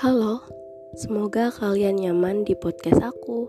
Halo, semoga kalian nyaman di podcast aku.